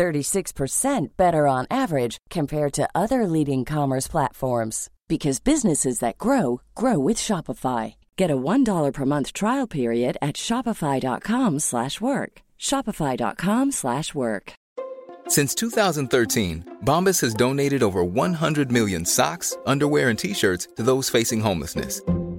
36% better on average compared to other leading commerce platforms because businesses that grow grow with Shopify. Get a $1 per month trial period at shopify.com/work. shopify.com/work. Since 2013, Bombas has donated over 100 million socks, underwear, and t-shirts to those facing homelessness.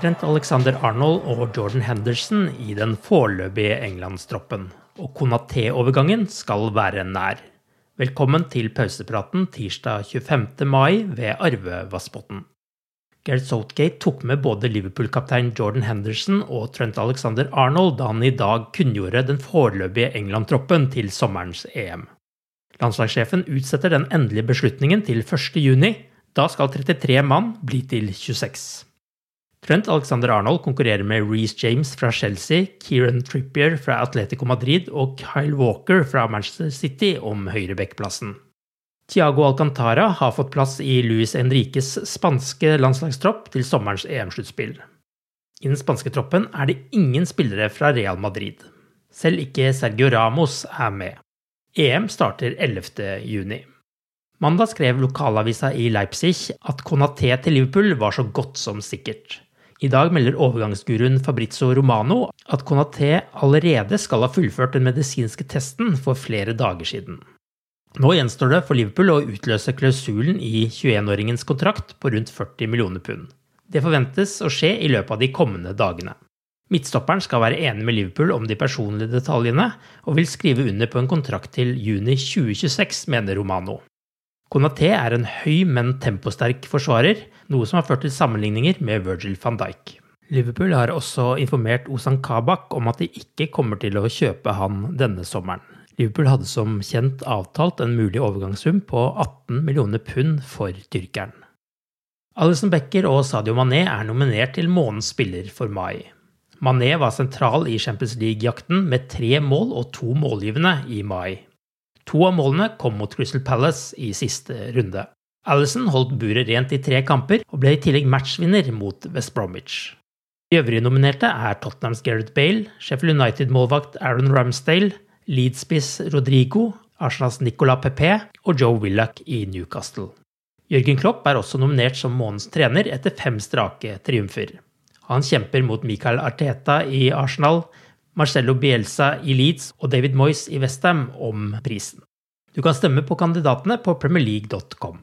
Trent Alexander Arnold og Jordan Henderson i den foreløpige englandstroppen. Og Konaté-overgangen skal være nær. Velkommen til pausepraten tirsdag 25. mai ved Arve Vassbotn. Gareth Southgate tok med både Liverpool-kaptein Jordan Henderson og Trent Alexander Arnold da han i dag kunngjorde den foreløpige England-troppen til sommerens EM. Landslagssjefen utsetter den endelige beslutningen til 1.6. Da skal 33 mann bli til 26. Trent Alexander Arnold konkurrerer med Reece James fra Chelsea, Kieran Trippier fra Atletico Madrid og Kyle Walker fra Manchester City om høyrebekkplassen. Tiago Alcantara har fått plass i Luis Enriques spanske landslagstropp til sommerens EM-sluttspill. I den spanske troppen er det ingen spillere fra Real Madrid. Selv ikke Sergio Ramos er med. EM starter 11. juni. Mandag skrev lokalavisa i Leipzig at Conaté til Liverpool var så godt som sikkert. I dag melder overgangsguruen Fabrizio Romano at Conaté allerede skal ha fullført den medisinske testen for flere dager siden. Nå gjenstår det for Liverpool å utløse klausulen i 21-åringens kontrakt på rundt 40 millioner pund. Det forventes å skje i løpet av de kommende dagene. Midtstopperen skal være enig med Liverpool om de personlige detaljene, og vil skrive under på en kontrakt til juni 2026, mener Romano. Konaté er en høy, men temposterk forsvarer, noe som har ført til sammenligninger med Virgil van Dijk. Liverpool har også informert Ozan Kabak om at de ikke kommer til å kjøpe han denne sommeren. Liverpool hadde som kjent avtalt en mulig overgangssum på 18 millioner pund for tyrkeren. Alison Becker og Sadio Mané er nominert til månedens spiller for mai. Mané var sentral i Champions League-jakten med tre mål og to målgivende i mai. To av målene kom mot Crystal Palace i siste runde. Alison holdt buret rent i tre kamper, og ble i tillegg matchvinner mot West Bromwich. De øvrige nominerte er Tottenhams Gareth Bale, Sheffield United-målvakt Aaron Ramsdale, Leeds-spiss Rodrigo, Arsenals Nicolas Pepe og Joe Willoch i Newcastle. Jørgen Klopp er også nominert som månedens trener etter fem strake triumfer. Han kjemper mot Michael Arteta i Arsenal, Marcello Bielsa i Leeds og David Moyes i Westham om prisen. Du kan stemme på kandidatene på premierleague.com.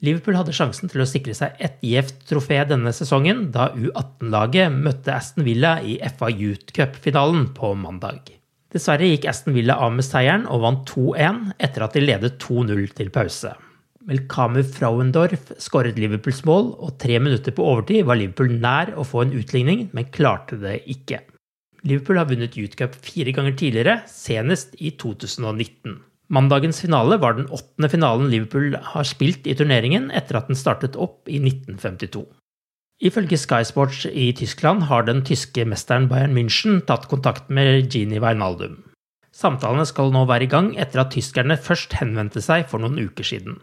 Liverpool hadde sjansen til å sikre seg ett gjevt trofé denne sesongen da U18-laget møtte Aston Villa i FA Youth Cup-finalen på mandag. Dessverre gikk Aston Villa av med seieren og vant 2-1 etter at de ledet 2-0 til pause. Melkamu Frauendorf skåret Liverpools mål, og tre minutter på overtid var Liverpool nær å få en utligning, men klarte det ikke. Liverpool har vunnet Youth Cup fire ganger tidligere, senest i 2019. Mandagens finale var den åttende finalen Liverpool har spilt i turneringen etter at den startet opp i 1952. Ifølge Sky Sports i Tyskland har den tyske mesteren Bayern München tatt kontakt med Gini Wijnaldum. Samtalene skal nå være i gang etter at tyskerne først henvendte seg for noen uker siden.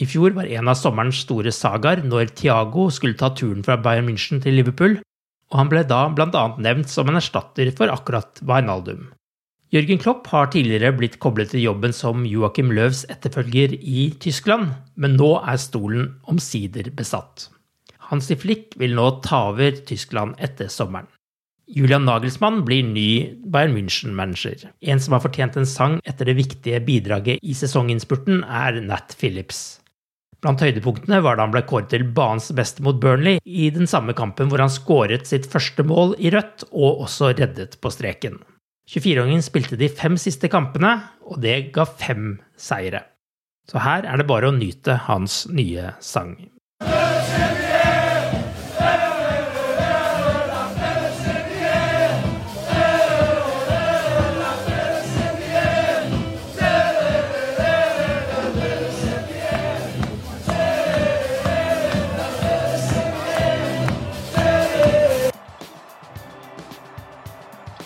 I fjor var en av sommerens store sagaer når Thiago skulle ta turen fra Bayern München til Liverpool, og han ble da bl.a. nevnt som en erstatter for akkurat Wijnaldum. Jørgen Klopp har tidligere blitt koblet til jobben som Joachim Löws etterfølger i Tyskland, men nå er stolen omsider besatt. Hansi Flick vil nå ta over Tyskland etter sommeren. Julian Nagelsmann blir ny Bayern München-manager. En som har fortjent en sang etter det viktige bidraget i sesonginnspurten, er Nat Phillips. Blant høydepunktene var da han ble kåret til banens beste mot Burnley i den samme kampen hvor han skåret sitt første mål i rødt og også reddet på streken. 24-åringen spilte de fem siste kampene, og det ga fem seire. Så her er det bare å nyte hans nye sang.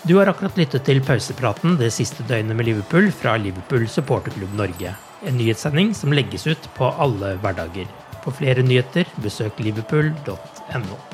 Du har akkurat lyttet til pausepraten det siste døgnet med Liverpool fra Liverpool supporterklubb Norge. En nyhetssending som legges ut på alle hverdager. For flere nyheter, besøk liverpool.no.